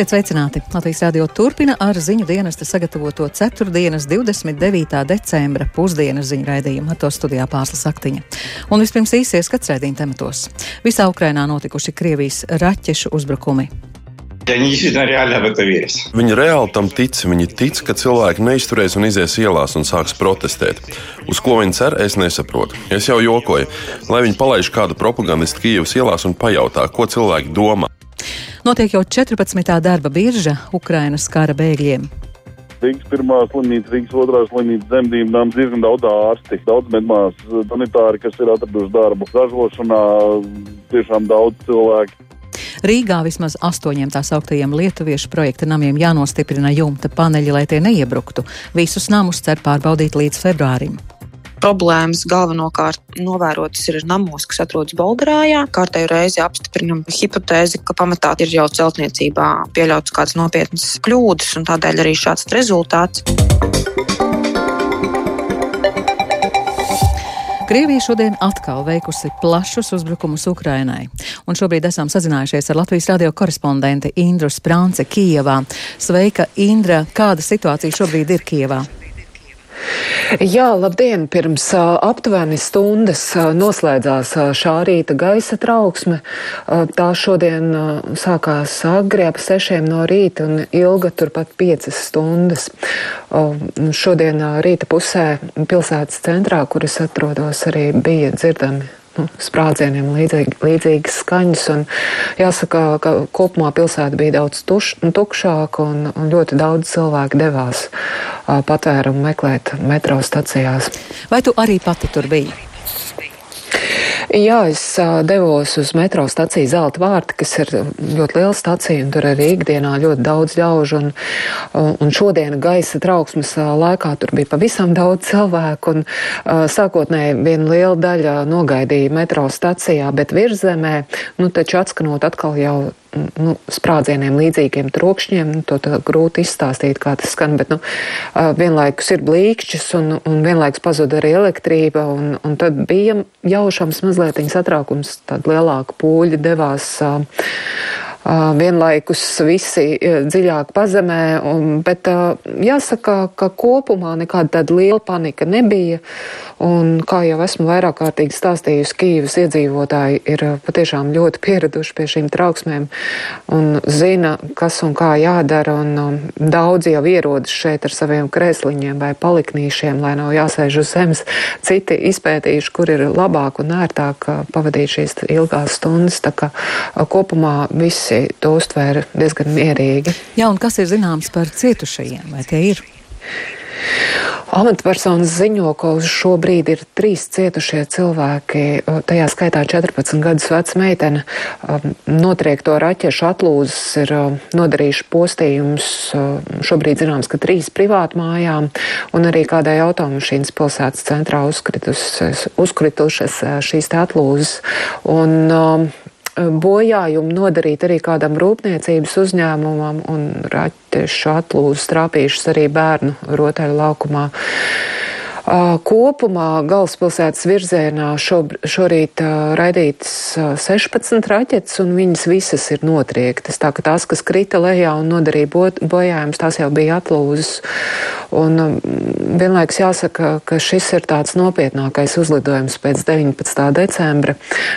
Esiet sveicināti! Latvijas radio turpina ar ziņu dienesta sagatavoto 4. 29. decembra pusdienas ziņu raidījumu. Ar to studijā Pārslas Aktiņa. Un vispirms īsies skats raidījuma tematos. Visā Ukrainā notikuši Krievijas raķešu uzbrukumi. Viņi reāli tam tic. Viņi tic, ka cilvēki neizturēs un izies ielās un sāks protestēt. Uz ko viņi cer, es nesaprotu. Es jau jokoju, lai viņi palaiž kādu propagandistu Kijavas ielās un pajautā, ko cilvēki domā. Notiek jau 14. darba birža Ukrainas kara bēgļiem. Rīgas pirmā slimnīca, Rīgas otrā slimnīca, dzemdībām diezgan daudz ārsti, daudz medmās, sanitāri, kas ir atraduši darbu ražošanā, tiešām daudz cilvēku. Rīgā vismaz astoņiem tā sauktajiem lietuviešu projekta namiem jānostiprina jumta paneļi, lai tie neiebruktu. Visus namus cer pārbaudīt līdz februārim problēmas galvenokārt novērotas ir namos, kas atrodas Bolderājā. Kārtēju reizi apstiprinam hipotēzi, ka pamatā ir jau celtniecībā pieļauts kāds nopietnas kļūdas, un tādēļ arī šāds rezultāts. Krievija šodien atkal veikusi plašus uzbrukumus Ukrainai, un šobrīd esam sazinājušies ar Latvijas radio korespondenti Indru Sprānce Kijevā. Sveika, Indra! Kāda situācija šobrīd ir Kijevā? Jā, labdien! Pirms aptuveni stundas noslēdzās šā rīta gaisa trauksme. Tā šodien sākās agri ap sešiem no rīta un ilga turpat piecas stundas. Šodien rīta pusē pilsētas centrā, kur es atrodos, arī bija dzirdami nu, sprādzieniem līdzīgi, līdzīgas skaņas. Un jāsaka, ka kopumā pilsēta bija daudz tuš, tukšāka un, un ļoti daudz cilvēku devās patvērumu meklēt metro stacijās. Vai tu arī pati tur biji? Jā, es devos uz metro staciju Zelta vārti, kas ir ļoti liela stacija, un tur arī ikdienā ļoti daudz ļaužu. Un, un šodien gaisa trauksmes laikā tur bija pavisam daudz cilvēku, un sākotnēji viena liela daļa nogaidīja metro stacijā, bet virzemē, nu taču atskanot atkal jau nu, sprādzieniem līdzīgiem trokšņiem. Nu, to grūti izstāstīt, kā tas skan, bet nu, vienlaikus ir blīkšķis un, un vienlaikus pazuda arī elektrība. Un, un tad bija jaušams mazliet satraukums, tāda lielāka pūļa devās. Vienlaikus visi dziļāk pazemē, un, bet jāsaka, ka kopumā nekāda tāda liela panika nebija. Un, kā jau esmu vairāk kārtīgi stāstījusi, Kīvas iedzīvotāji ir patiešām ļoti pieraduši pie šīm trauksmēm un zina, kas un kā jādara. Un, um, daudzi jau ierodas šeit ar saviem krēsliņiem vai paliknīšiem, lai nav jāsēž uz zemes. Citi izpētījuši, kur ir labāk un ērtāk pavadīt šīs ilgās stundas. Tā kā kopumā visi to uztvēra diezgan mierīgi. Jā, un kas ir zināms par cietušajiem? Vai tie ir? Amatpersonas ziņo, ka uz šo brīdi ir trīs cietušie cilvēki, tajā skaitā 14 gadus veca meitene. Notriekto raķešu atlūzas ir nodarījuši postījumus. Um, šobrīd zināms, ka trīs privātmājām un arī kādai automašīnas pilsētas centrā uzkritušas uh, šīs atlūzas. Un, bojājumu nodarīt arī kādam rūpniecības uzņēmumam un raķešu atlūzas trāpījušas arī bērnu rotaļu laukumā. Kopumā galvaspilsētas virzienā šob, šorīt raidītas 16 raķetes, un viņas visas ir notriektas. Tā ka tās, kas krita lejā un nodarīja bojājumus, tās jau bija atlūzas. Un vienlaiks jāsaka, ka šis ir tāds nopietnākais uzlidojums pēc 19. decembra,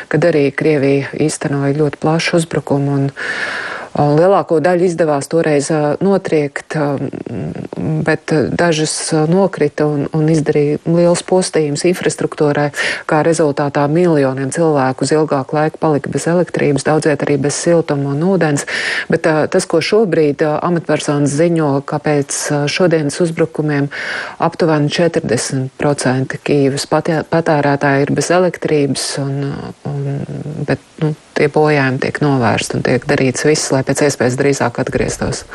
kad arī Krievija īstenoja ļoti plašu uzbrukumu. Un, Lielāko daļu izdevās toreiz notriekt, bet dažas nokrita un, un izdarīja liels postījums infrastruktūrai, kā rezultātā miljoniem cilvēku uz ilgāku laiku palika bez elektrības, daudziet arī bez siltuma un ūdens. Bet tas, ko šobrīd amatpersonas ziņo, ka pēc šodienas uzbrukumiem aptuveni 40% Kīvas patērētāji ir bez elektrības, un, un, bet nu, tie bojājumi tiek novērsti un tiek darīts viss, lai pēc iespējas drīzāk atgrieztos.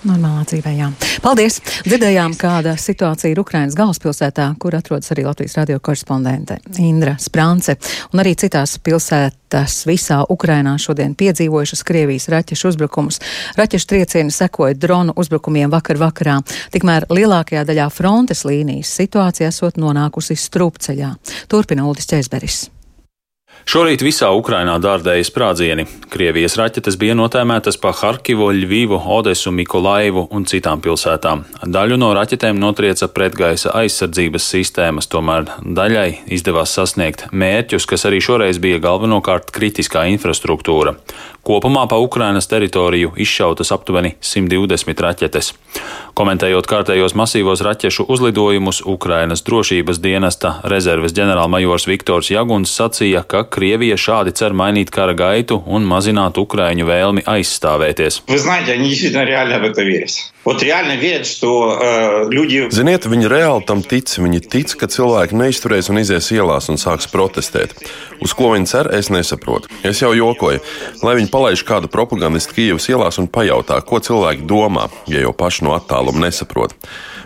Normālā dzīvē, jā. Paldies! Dzirdējām, kāda situācija ir Ukrainas galvaspilsētā, kur atrodas arī Latvijas radio korespondente Indra Sprānce, un arī citās pilsētas visā Ukrainā šodien piedzīvojušas Krievijas raķešu uzbrukumus. Raķešu triecieni sekoja dronu uzbrukumiem vakar vakarā, tikmēr lielākajā daļā frontes līnijas situācija esot nonākusi strupceļā. Turpina Uldis Česberis. Šorīt visā Ukrainā dārdēja sprādzieni. Krievijas raķetes bija notēmētas pa Harkivu, Ļvivu, Odesu, Mikolaivu un citām pilsētām. Daļu no raķetēm notrieca pretgaisa aizsardzības sistēmas, tomēr daļai izdevās sasniegt mērķus, kas arī šoreiz bija galvenokārt kritiskā infrastruktūra. Kopumā pa Ukrainas teritoriju izšautas aptuveni 120 raķetes. Komentējot kārtējos masīvos raķešu uzlidojumus, Ukrainas drošības dienesta rezerves ģenerālmajors Viktors Jaguns sacīja, ka Krievija šādi cer mainīt kara gaitu un mazināt Ukraiņu vēlmi aizstāvēties. Ziniet, viņi reāli tam tic. Viņi tic, ka cilvēki neizturēs un izies ielās un sāks protestēt. Uz ko viņi cer, es nesaprotu. Es jau jokoju, lai viņi palaiž kādu propagandistu Kijavas ielās un pajautā, ko cilvēki domā, ja jau paši no attāluma nesaprot.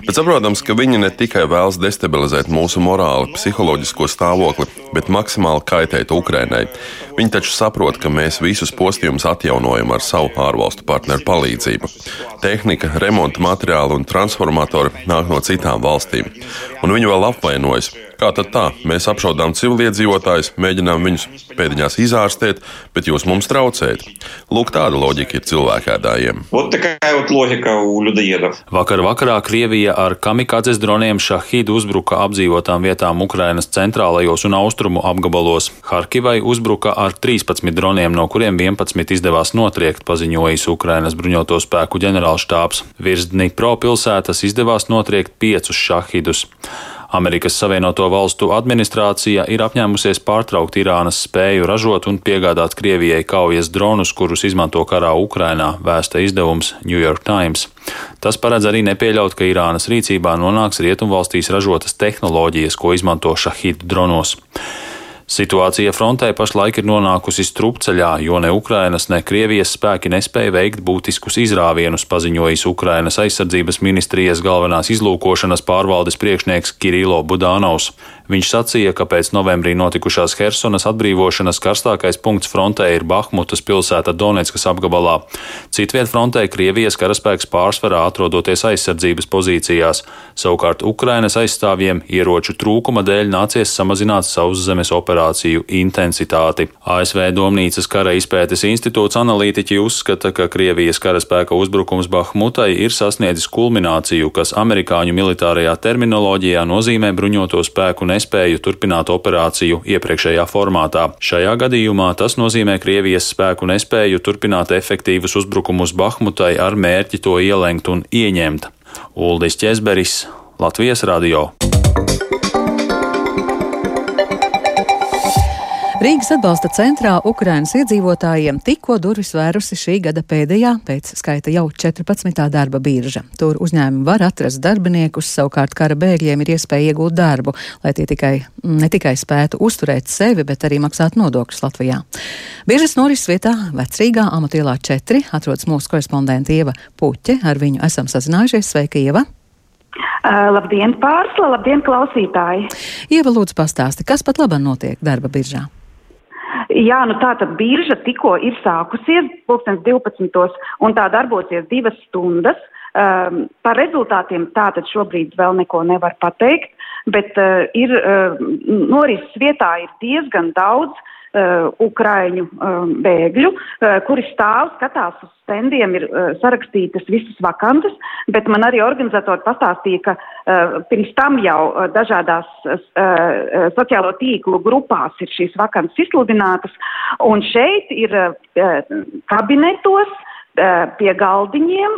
Bet saprotams, ka viņi ne tikai vēlas destabilizēt mūsu morāli, psiholoģisko stāvokli, bet maksimāli kaitēt Ukrainai. Viņi taču saprot, ka mēs visus postījumus atjaunojam ar savu ārvalstu partneru palīdzību. Tehnika, remonta materiāli un transformatori nāk no citām valstīm, un viņi vēl apvainojas Kā tad tā? Mēs apšaudām civiliedzīvotājus, mēģinām viņus pēdiņās izārstēt, bet jūs mums traucējat. Lūk, tāda loģika ir cilvēkēdājiem. Vakar vakarā Krievija ar kamikādzes droniem Šahidu uzbruka apdzīvotām vietām Ukrainas centrālajos un austrumu apgabalos. Harkivai uzbruka ar 13 droniem, no kuriem 11 izdevās notriekt, paziņojis Ukrainas bruņoto spēku ģenerālštāps. Virs Dnipro pilsētas izdevās notriekt piecus šahidus. Amerikas Savienoto Valstu administrācija ir apņēmusies pārtraukt Irānas spēju ražot un piegādāt Krievijai kaujas dronus, kurus izmanto karā Ukrainā, vēsta izdevums New York Times. Tas paredz arī nepieļaut, ka Irānas rīcībā nonāks rietumvalstīs ražotas tehnoloģijas, ko izmanto šahidu dronos. Situācija frontē pašlaik ir nonākusi strupceļā, jo ne Ukrainas, ne Krievijas spēki nespēja veikt būtiskus izrāvienus, paziņojis Ukrainas aizsardzības ministrijas galvenās izlūkošanas pārvaldes priekšnieks Kirilo Budānovs. Viņš sacīja, ka pēc novembrī notikušās Hersonas atbrīvošanas karstākais punkts frontē ir Bahmutas pilsēta Donetskas apgabalā. Citviet frontē Krievijas karaspēks pārsvarā atrodoties aizsardzības pozīcijās, savukārt Ukrainas aizstāvjiem ieroču trūkuma dēļ nācies samazināt sauszemes operāciju intensitāti. ASV Domnīcas kara izpētes institūts analītiķi uzskata, ka Krievijas karaspēka uzbrukums Bahmutai ir sasniedzis kulmināciju, kas amerikāņu militārajā terminoloģijā nozīmē bruņoto spēku nespēju turpināt operāciju iepriekšējā formātā. Šajā gadījumā tas nozīmē Krievijas spēku nespēju turpināt efektīvus uzbrukumus Bahmutai ar mērķi to ielenkt un ieņemt. Uldis Česberis, Latvijas radio. Rīgas atbalsta centrā Ukrainas iedzīvotājiem tikko durvis vērusi šī gada pēdējā pēc skaita jau 14. darba birža. Tur uzņēmumi var atrast darbiniekus, savukārt kara bēgļiem ir iespēja iegūt darbu, lai tie tikai, ne tikai spētu uzturēt sevi, bet arī maksāt nodokļus Latvijā. Biežas norises vietā Vecrīgā amatielā 4 atrodas mūsu korespondenta Ieva Puķe. Ar viņu esam sazinājušies. Sveika, Ieva! Uh, labdien, pārsla, labdien, klausītāji! Ieva, lūdzu, pastāsti, kas pat labam notiek darba biržā? Jā, nu tā tad birža tikko ir sākusies, pulkstens 12. un tā darbosies divas stundas. Um, par rezultātiem tātad šobrīd vēl neko nevar pateikt, bet uh, ir uh, norises vietā ir diezgan daudz uh, ukraiņu um, bēgļu, uh, kuri stāv, skatās uz stendiem, ir sarakstītas visas vakantas, bet man arī organizatori pastāstīja, ka pirms tam jau dažādās sociālo tīklu grupās ir šīs vakantas izsludinātas, un šeit ir kabinetos, Eh, pie galdiņiem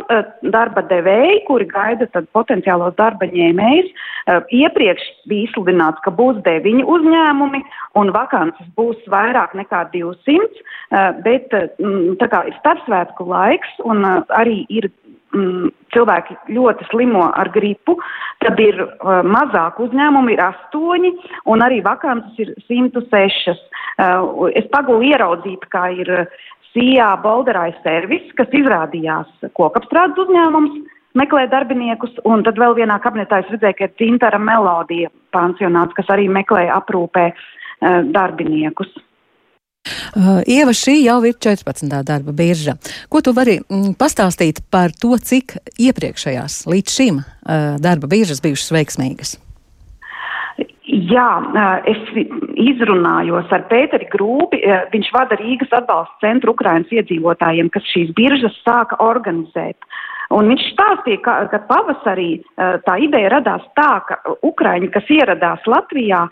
darba devēji, kuri gaida potenciālos darba ņēmējus. Iepriekš bija izsludināts, ka būs deviņi uzņēmumi un vakances būs vairāk nekā 200, bet tā kā ir starpsvētku laiks un arī ir cilvēki ļoti slimo ar gripu, tad ir uh, mazāk uzņēmumi, ir astoņi, un arī vakances ir 106. Uh, es pagūlu ieraudzīt, kā ir Sijā Bolderai servis, kas izrādījās kokapstrādes uzņēmums, meklē darbiniekus, un tad vēl vienā kabinetā es redzēju, ka ir Cintara Melodija pansionāts, kas arī meklē aprūpē uh, darbiniekus. Uh, Ieva, šī jau ir 14. darba birža. Ko tu vari mm, pastāstīt par to, cik iepriekšējās līdz šim uh, darba biržas bijušas veiksmīgas? Jā, es izrunājos ar Pēteri Grūbi. Viņš vada Rīgas atbalsta centru Ukrainas iedzīvotājiem, kas šīs biržas sāka organizēt. Un viņš stāstīja, ka, ka pavasarī tā ideja radās tā, ka Ukraiņi, kas ieradās Latvijā,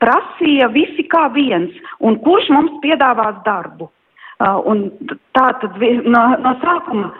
prasīja visi kā viens, un kurš mums piedāvās darbu. Un tā tad no, no sākuma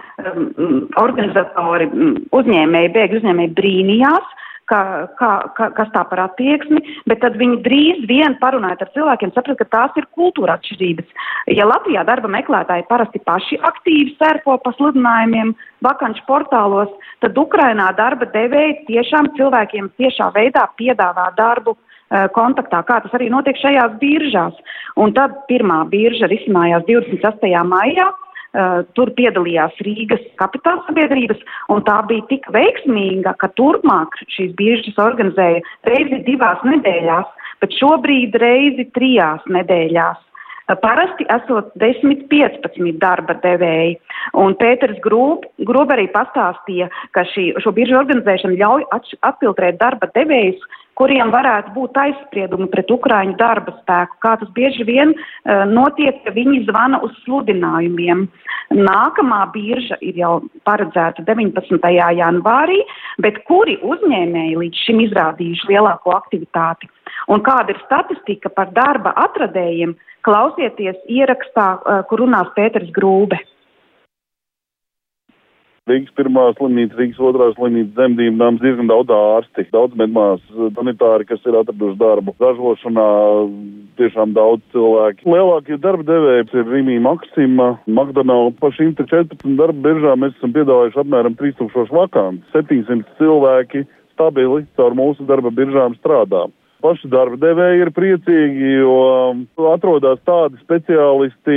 organizatori, uzņēmēji, bēgļu uzņēmēji brīnījās, kā, kā, kā, kas tā par attieksmi, bet tad viņi drīz vien parunājot ar cilvēkiem, saprat, ka tās ir kultūra atšķirības. Ja Latvijā darba meklētāji parasti paši aktīvi sērpo pa sludinājumiem vakanču portālos, tad Ukrainā darba devēji tiešām cilvēkiem tiešā veidā piedāvā darbu eh, kontaktā, kā tas arī notiek šajās biržās. Un tad pirmā birža risinājās 28. maijā. Uh, tur piedalījās Rīgas kapitāla sabiedrības, un tā bija tik veiksmīga, ka turpmāk šīs biržas organizēja reizi divās nedēļās, bet šobrīd reizi trijās nedēļās. Uh, parasti esot 10-15 darba devēji. Un Pēters Grūb arī pastāstīja, ka šī, šo biržu organizēšana ļauj atfiltrēt darba devējus, kuriem varētu būt aizspriedumi pret Ukraiņu darba spēku, kā tas bieži vien uh, notiek, ka viņi zvana uz sludinājumiem. Nākamā birža ir jau paredzēta 19. janvārī, bet kuri uzņēmēji līdz šim izrādījuši lielāko aktivitāti? Un kāda ir statistika par darba atradējiem? Klausieties ierakstā, uh, kur runās Pēters Grūbe. Rīgas pirmā slimnīca, Rīgas otrā slimnīca, dzemdību nams, diezgan daudz ārsti, daudz medmās, sanitāri, kas ir atraduši darbu. Ražošanā tiešām daudz cilvēku. Lielākie darba devēji ir Rīmī Maksima, McDonald's. Pa šīm 14 darba biržām mēs esam piedāvājuši apmēram 3000 vakants. 700 cilvēki stabili caur mūsu darba biržām strādā. Paši darba devēji ir priecīgi, jo atrodas tādi speciālisti,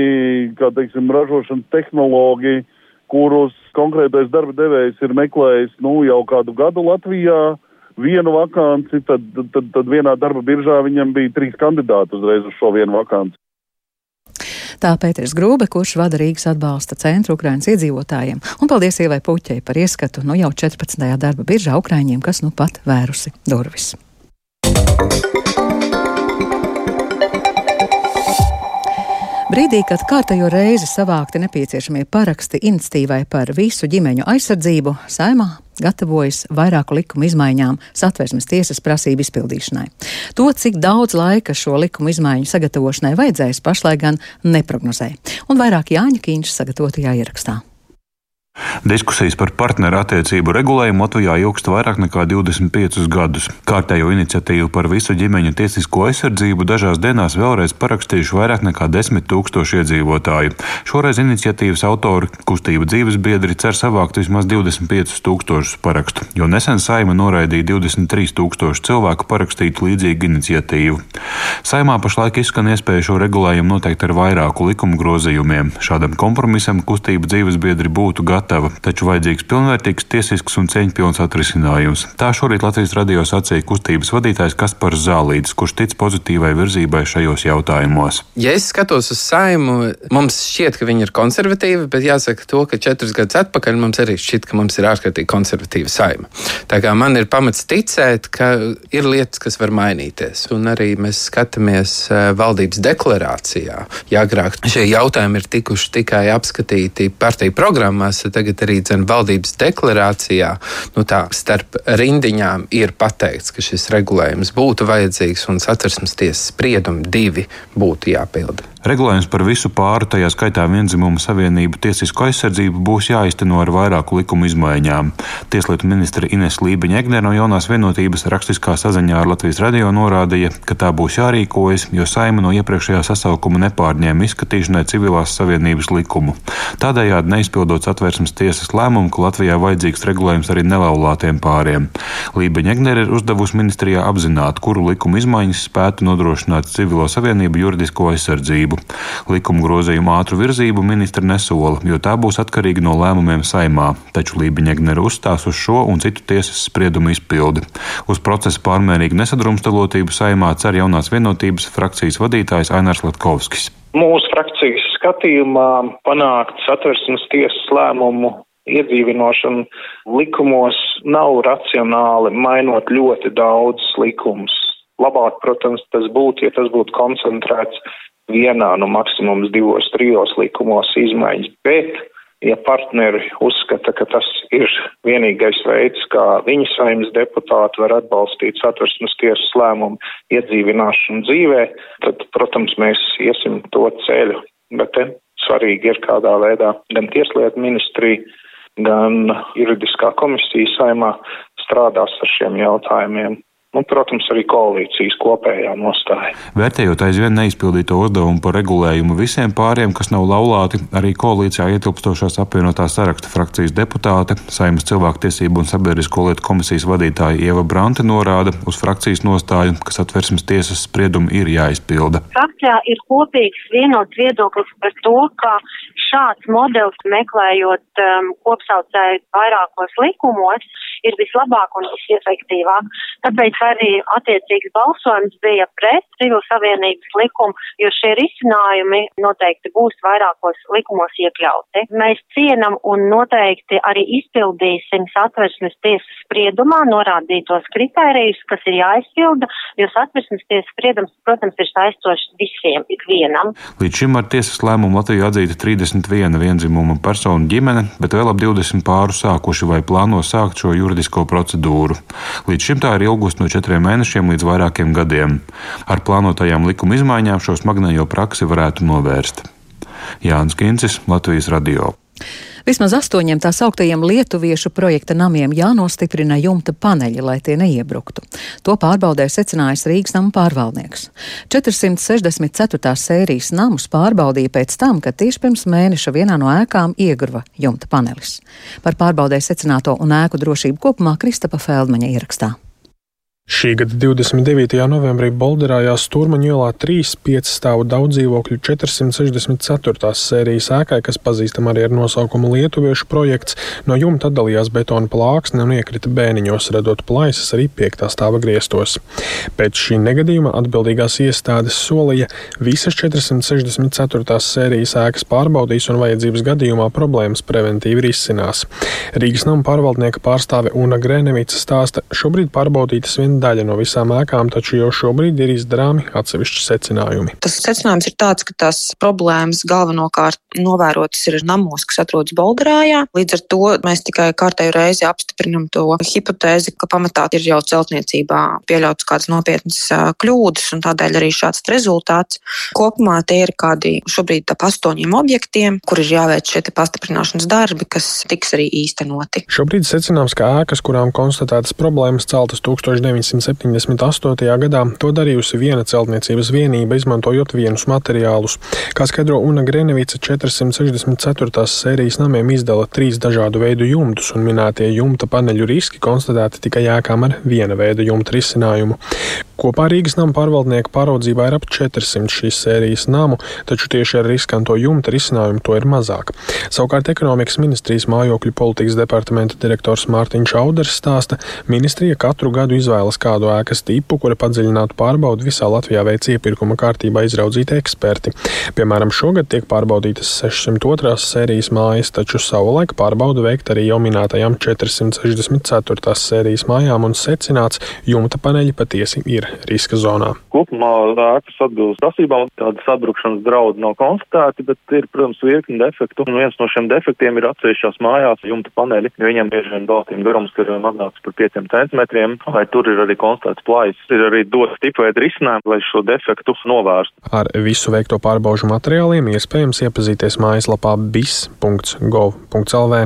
kā, teiksim, ražošanas tehnoloģija, kurus konkrētais darba devējs ir meklējis nu, jau kādu gadu Latvijā. Vienu vakanci, tad, tad, tad vienā darba biržā viņam bija trīs kandidāti uzreiz uz šo vienu vakanci. Tā Pēters Grūbe, kurš vada Rīgas atbalsta centru Ukraiņas iedzīvotājiem. Un paldies Ievai Puķei par ieskatu nu jau 14. darba biržā Ukraiņiem, kas nu pat vērusi durvis. Brīdī, kad kārtējo reizi savākti nepieciešamie paraksti iniciatīvai par visu ģimeņu aizsardzību, saimā gatavojas vairāku likumu izmaiņām satversmes tiesas prasību izpildīšanai. To, cik daudz laika šo likumu izmaiņu sagatavošanai vajadzēs, pašlaik gan neprognozē. Un vairāk Jāņa Kīņš sagatavotajā ierakstā. Diskusijas par partneru attiecību regulējumu Latvijā ilgst vairāk nekā 25 gadus. Kārtējo iniciatīvu par visu ģimeņu tiesisko aizsardzību dažās dienās vēlreiz parakstījuši vairāk nekā 10 tūkstoši iedzīvotāju. Šoreiz iniciatīvas autori kustība dzīves biedri cer savākt vismaz 25 tūkstošus parakstu, jo nesen saima noraidīja 23 tūkstošu cilvēku parakstītu līdzīgu iniciatīvu. Saimā pašlaik izskan iespēja šo regulējumu noteikt ar vairāku likumu grozījumiem. Šādam kompromisam kustība dzīves biedri būtu gatava, taču vajadzīgs pilnvērtīgs, tiesisks un cieņpilns atrisinājums. Tā šorīt Latvijas radio sacīja kustības vadītājs Kaspars Zālīdis, kurš tic pozitīvai virzībai šajos jautājumos. Ja es skatos uz saimu, mums šķiet, ka viņi ir konservatīvi, bet jāsaka to, ka četrus gadus atpakaļ mums arī šķiet, ka mums ir ārkārtīgi konservatīva saima. Tā kā man ir pamats ticēt, ka ir lietas, kas var mainīties. Un arī mēs skatāmies eh, valdības deklarācijā. Ja agrāk šie jautājumi ir tikuši tikai apskatīti partiju programmās, tagad arī dzen, valdības deklarācijā nu tā, starp rindiņām ir pateikts, ka šis regulējums būtu vajadzīgs un satversmes tiesas spriedumi divi būtu jāpilda. Regulējums par visu pāru, tajā skaitā vienzimumu savienību tiesisko aizsardzību, būs jāizteno ar vairāku likumu izmaiņām. Tieslietu ministra Ines Lībiņa-Egner no jaunās vienotības rakstiskā saziņā ar Latvijas radio norādīja, ka tā būs jārīkojas, jo saima no iepriekšējā sasaukuma nepārņēma izskatīšanai civilās savienības likumu. Tādējādi neizpildot satversmes tiesas lēmumu, ka Latvijā vajadzīgs regulējums arī nelaulātiem pāriem. Lībiņa-Egner ir uzdevusi ministrijā apzināt, kuru likumu izmaiņas spētu nodrošināt civilo savienību juridisko aizsardzību virzību. Likuma grozījuma ātru virzību ministra nesola, jo tā būs atkarīga no lēmumiem saimā, taču Lībiņegnera uzstās uz šo un citu tiesas spriedumu izpildi. Uz procesa pārmērīgu nesadrumstalotību saimā cer jaunās vienotības frakcijas vadītājs Ainārs Latkovskis. Mūsu frakcijas skatījumā panākt satversmes tiesas lēmumu iedzīvinošana likumos nav racionāli mainot ļoti daudz likumus labāk, protams, tas būtu, ja tas būtu koncentrēts vienā no maksimums divos, trijos likumos izmaiņas, bet ja partneri uzskata, ka tas ir vienīgais veids, kā viņa saimnes deputāti var atbalstīt satversmes tiesas lēmumu iedzīvināšanu dzīvē, tad, protams, mēs iesim to ceļu. Bet te svarīgi ir kādā veidā gan tieslietu ministrija, gan juridiskā komisija saimā strādās ar šiem jautājumiem un, protams, arī koalīcijas kopējā nostāja. Vērtējot aizvien neizpildīto uzdevumu par regulējumu visiem pāriem, kas nav laulāti, arī koalīcijā ietilpstošās apvienotās saraksta frakcijas deputāte, Saimas cilvēktiesību un sabiedrisko lietu komisijas vadītāja Ieva Brante norāda uz frakcijas nostāju, ka satversmes tiesas spriedumi ir jāizpilda. Frakcijā ir kopīgs vienots viedoklis par to, ka šāds modelis meklējot um, kopsaucēju vairākos likumos ir vislabāk un visefektīvāk. Tāpēc arī attiecīgs balsojums bija pret civil savienības likumu, jo šie risinājumi noteikti būs vairākos likumos iekļauti. Mēs cienam un noteikti arī izpildīsim satversmes tiesas spriedumā norādītos kritērijus, kas ir jāizpilda, jo satversmes tiesas spriedums, protams, ir saistošs visiem, ikvienam. Līdz šim ar tiesas lēmumu Latvijā atzīta 31 vienzimuma personu ģimene, bet vēl ap 20 pāru sākuši vai plāno sākt šo juridisko procedūru. Līdz šim tā ir ilgusi no četriem mēnešiem līdz vairākiem gadiem. Ar plānotajām likuma izmaiņām šo smagnējo praksi varētu novērst. Jānis Kincis, Latvijas Radio. Vismaz astoņiem tā sauktajiem lietuviešu projekta namiem jānostiprina jumta paneļi, lai tie neiebruktu. To pārbaudē secinājis Rīgas nama pārvaldnieks. 464. sērijas namus pārbaudīja pēc tam, kad tieši pirms mēneša vienā no ēkām iegruva jumta panelis. Par pārbaudē secināto un ēku drošību kopumā Kristapa Feldmaņa ierakstā. Šī gada 29. novembrī Bolderājās Turmaņu ielā 3 5 stāvu daudz dzīvokļu 464. sērijas ēkai, kas pazīstama arī ar nosaukumu Lietuviešu projekts, no jumta atdalījās betona plāksne un iekrita bēniņos, radot plaisas arī 5. stāva griestos. Pēc šī negadījuma atbildīgās iestādes solīja visas 464. sērijas ēkas pārbaudīs un vajadzības gadījumā problēmas preventīvi risinās. Rīgas nama pārvaldnieka pārstāve Una Grēnevica stāsta, šobrīd pārbaudītas vien daļa no visām ēkām, taču jau šobrīd ir izdarāmi atsevišķi secinājumi. Tas secinājums ir tāds, ka tās problēmas galvenokārt novērotas ir namos, kas atrodas Bolderājā. Līdz ar to mēs tikai kārtēju reizi apstiprinam to hipotēzi, ka pamatā ir jau celtniecībā pieļauts kādas nopietnas kļūdas, un tādēļ arī šāds rezultāts. Kopumā tie ir kādi šobrīd ap astoņiem objektiem, kur ir jāveic šie pastiprināšanas darbi, kas tiks arī īstenoti. Šobrīd secināms, ka ēkas, kurām konstatētas problēmas celtas 1900. 1978. gadā to darījusi viena celtniecības vienība, izmantojot vienus materiālus. Kā skaidro Una Grenevica, 464. sērijas namiem izdala trīs dažādu veidu jumtus, un minētie jumta paneļu riski konstatēti tikai ēkām ar viena veida jumta risinājumu. Kopā Rīgas nama pārvaldnieka pāraudzībā ir ap 400 šīs sērijas namu, taču tieši ar riskanto jumta risinājumu to ir mazāk. Savukārt ekonomikas ministrijas mājokļu politikas departamenta direktors Mārtiņš Auders stāsta, ministrija katru gadu izvēlas kādu ēkas tipu, kura padziļinātu pārbaudi visā Latvijā veic iepirkuma kārtībā izraudzīti eksperti. Piemēram, šogad tiek pārbaudītas 602. sērijas mājas, taču savulaik pārbaudu veikt arī jau minētajām 464. sērijas mājām un secināts, jumta paneļi patiesi ir riska zonā. Kopumā ēkas atbilst prasībām, tādas atbrukšanas draudi nav konstatēti, bet ir, protams, virkni defektu. Un viens no šiem defektiem ir atsevišķās mājās jumta paneļi. Viņam bieži vien baltīm garums ir mazāks par 5 centimetriem, vai tur ir arī konstatēts plājas. Ir arī dots tipveida risinājumi, lai šo defektu novērstu. Ar visu veikto pārbaužu materiāliem iespējams iepazīties mājaslapā bis.gov.lv.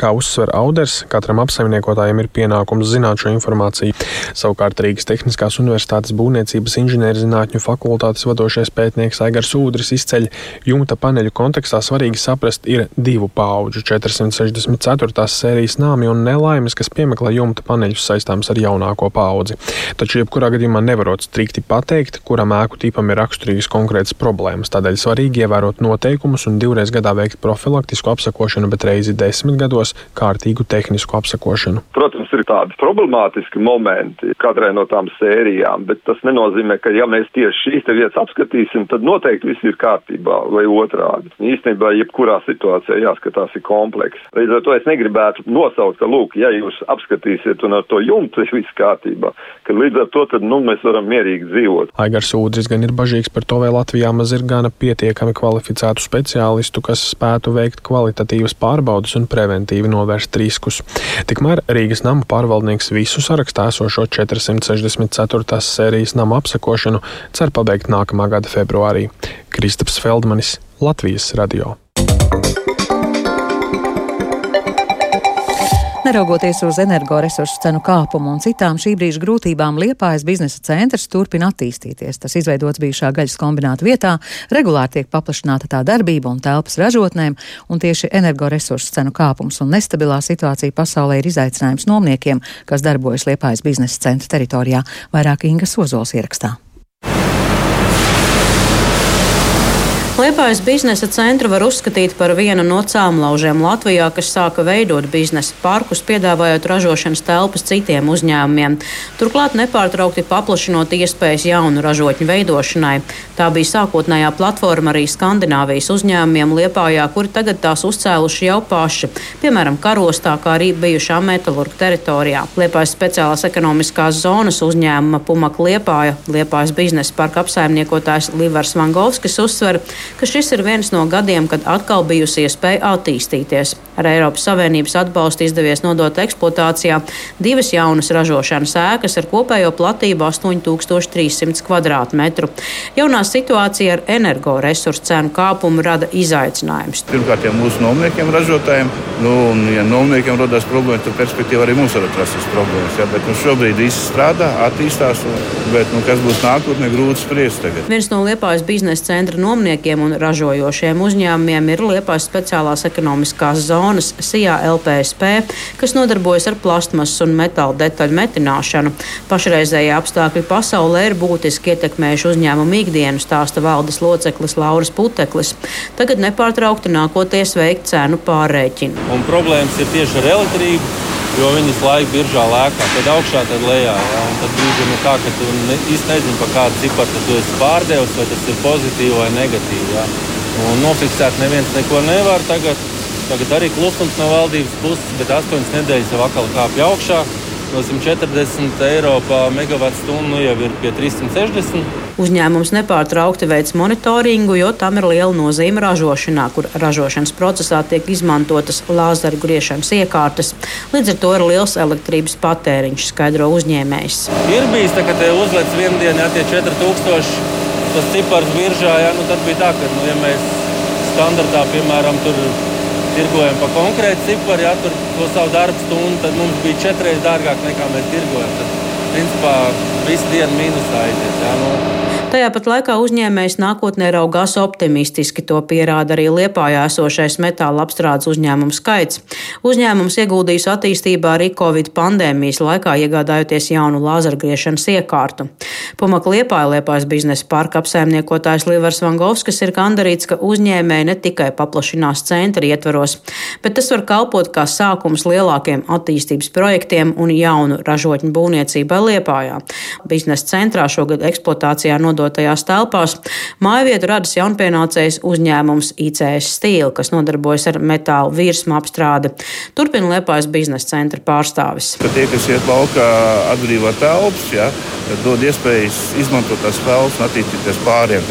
Kā uzsver Auders, katram apsaimniekotājam ir pienākums zināt šo informāciju. Savukārt Rīgas Tehniskās Universitātes būvniecības inženierzinātņu fakultātes vadošais pētnieks Aigars Ūdris izceļ jumta paneļu kontekstā svarīgi saprast ir divu pauģu 464. sērijas nāmi un nelaimes, kas piemeklē jumta paneļus saistāms ar jaunāko paudzi. Taču jebkurā gadījumā nevarot strikti pateikt, kuram ēku tipam ir raksturīgas konkrētas problēmas. Tādēļ svarīgi ievērot noteikumus un divreiz gadā veikt profilaktisku apsakošanu, bet reizi desmit gados kārtīgu tehnisku apsakošanu. Protams, ir tādi problemātiski momenti katrai no tām sērijām, bet tas nenozīmē, ka ja mēs tieši šīs vietas apskatīsim, tad noteikti viss ir kārtībā vai otrādi. Īstenībā jebkurā situācijā jāskatās ir kompleks. Līdz ar to es negribētu nosaukt, ka, lūk, ja jūs apskatīsiet un ar to jumtu viss kārtībā, kārtībā. Ka līdz ar to tad, nu, mēs varam mierīgi dzīvot. Aigars Ūdris gan ir bažīgs par to, vai Latvijā maz ir gana pietiekami kvalificētu speciālistu, kas spētu veikt kvalitatīvas pārbaudas un preventīvi novērst riskus. Tikmēr Rīgas nama pārvaldnieks visu sarakstā esošo 464. sērijas nama apsekošanu cer pabeigt nākamā gada februārī. Kristaps Feldmanis, Latvijas radio. Neraugoties uz energoresursu cenu kāpumu un citām šī brīža grūtībām, Liepājas biznesa centrs turpina attīstīties. Tas izveidots bijušā gaļas kombināta vietā, regulāri tiek paplašināta tā darbība un telpas ražotnēm, un tieši energoresursu cenu kāpums un nestabilā situācija pasaulē ir izaicinājums nomniekiem, kas darbojas Liepājas biznesa centra teritorijā, vairāk Inga Sozols ierakstā. Liepājas biznesa centru var uzskatīt par vienu no cēlonlaužiem Latvijā, kas sāka veidot biznesa parkus, piedāvājot ražošanas telpas citiem uzņēmumiem. Turklāt nepārtraukti paplašinot iespējas jaunu ražotņu veidošanai. Tā bija sākotnējā platforma arī Skandināvijas uzņēmumiem Liepājā, kuri tagad tās uzcēluši jau paši, piemēram, karostā, kā arī bijušā metalurga teritorijā. Liepājas speciālās ekonomiskās zonas uzņēmuma Pumaka Liepāja, Liepājas biznesa parka apsaimniekotājs Livars Vangovskis uzsver, ka šis ir viens no gadiem, kad atkal bijusi iespēja attīstīties. Ar Eiropas Savienības atbalstu izdevies nodot eksploatācijā divas jaunas ražošanas ēkas ar kopējo platību 8300 km2. Jaunā situācija ar energoresursu cenu kāpumu rada izaicinājumus. Pirmkārt, jau mūsu nomniekiem, ražotājiem, nu, un, ja nomniekiem rodas problēmas, tad perspektīva arī mums var rasties problēmas. Ja? Bet nu, šobrīd viss strādā, attīstās, un, bet nu, kas būs nākotnē, grūti spriest. Tagad. Viens no Liepājas biznesa centra nomniekiem un ražojošiem uzņēmumiem ir Liepājas speciālās ekonomiskās zonas SIA LPSP, kas nodarbojas ar plastmasas un metāla detaļu metināšanu. Pašreizējie apstākļi pasaulē ir būtiski ietekmējuši uzņēmumu ikdienu, stāsta valdes loceklis Lauris Puteklis. Tagad nepārtraukti nākoties veikt cenu pārreķinu. Un problēmas ir tieši ar elektrību jo viņas laika biržā lēkā, tad augšā, tad lejā. Ja? Tad brīžiem ir tā, ka tu ne, īsti nezini, pa kādu ciparu tu esi pārdevis, vai tas ir pozitīvi vai negatīvi. Ja? Un nofiksēt neviens neko nevar tagad. Tagad arī klusums no valdības puses, bet astoņas nedēļas jau atkal kāpj augšā. No 140 eiro par megawatu stundu nu jau ir pie 360. Uzņēmums nepārtraukti veic monitoringu, jo tam ir liela nozīme ražošanā, kur ražošanas procesā tiek izmantotas lāzeru griešanas iekārtas. Līdz ar to ir liels elektrības patēriņš, skaidro uzņēmējs. Ir bijis tā, ka te uzlēc vienu dienu, ja tie 4000 tas cipars viržā, ja, nu tad bija tā, ka, nu, ja mēs standartā, piemēram, tur tirgojam pa konkrētu ciparu, ja tur to savu darbu stundu, tad mums bija četreiz dārgāk nekā mēs tirgojam. Tad, principā, visu dienu mīnusā aiziet. Ja, nu, Tajā pat laikā uzņēmējs nākotnē raugās optimistiski. To pierāda arī Liepājā esošais metāla apstrādes uzņēmumu skaits. Uzņēmums ieguldījis attīstībā arī Covid pandēmijas laikā, iegādājoties jaunu lāzergriešanas iekārtu. Pumaka Liepāja Liepājas biznesa parka apsaimniekotājs Livers Vangovskis ir gandarīts, ka uzņēmēji ne tikai paplašinās centra ietveros, bet tas var kalpot kā sākums lielākiem attīstības projektiem un jaunu ražotņu būvniecībai Liepājā. Biznesa centrā šogad eksploatācijā nodot pārdotajās telpās. Mājvietu radas jaunpienācējs uzņēmums ICS Steel, kas nodarbojas ar metālu virsmu apstrādi. Turpina Liepājas biznesa centra pārstāvis. Ka tie, kas iet laukā, atbrīvo telpas, ja, dod iespējas izmantot tās telpas un attīstīties pāriem.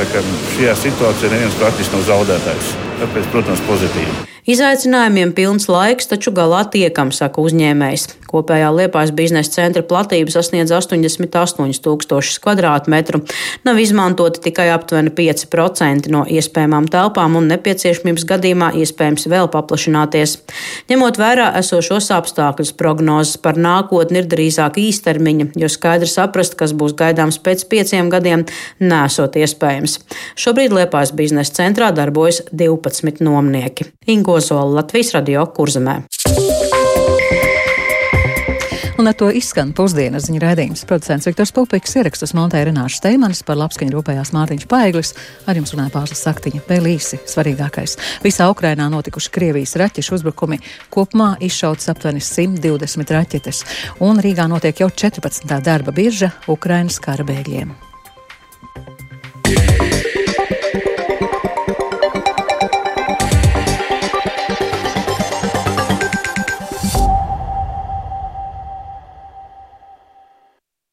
Šajā situācijā neviens praktiski nav zaudētājs. Tāpēc, protams, pozitīvi. Izaicinājumiem pilns laiks, taču galā tiekam, saka uzņēmējs. Kopējā Liepājas biznesa centra platība sasniedz 88 tūkstošus kvadrātmetru. Nav izmantoti tikai aptuveni 5% no iespējamām telpām un nepieciešamības gadījumā iespējams vēl paplašināties. Ņemot vērā esošos apstākļus, prognozes par nākotni ir drīzāk īstermiņa, jo skaidri saprast, kas būs gaidāms pēc pieciem gadiem, nesot iespējams. Šobrīd Liepājas biznesa centrā darbojas 12 nomnieki. Ingo Ozola Latvijas radio kurzemē. Un ar to izskan pusdienas ziņu raidījums. Producents Viktors Pupiks ierakstus montēja Renāša Steimanis par labskaņu rūpējās Mārtiņš Paeglis. Ar jums runāja Pāzes Saktiņa. Vēl īsi svarīgākais. Visā Ukrainā notikuši Krievijas raķešu uzbrukumi. Kopumā izšauts aptuveni 120 raķetes. Un Rīgā notiek jau 14. darba birža Ukrainas kara bēgļiem. Yeah.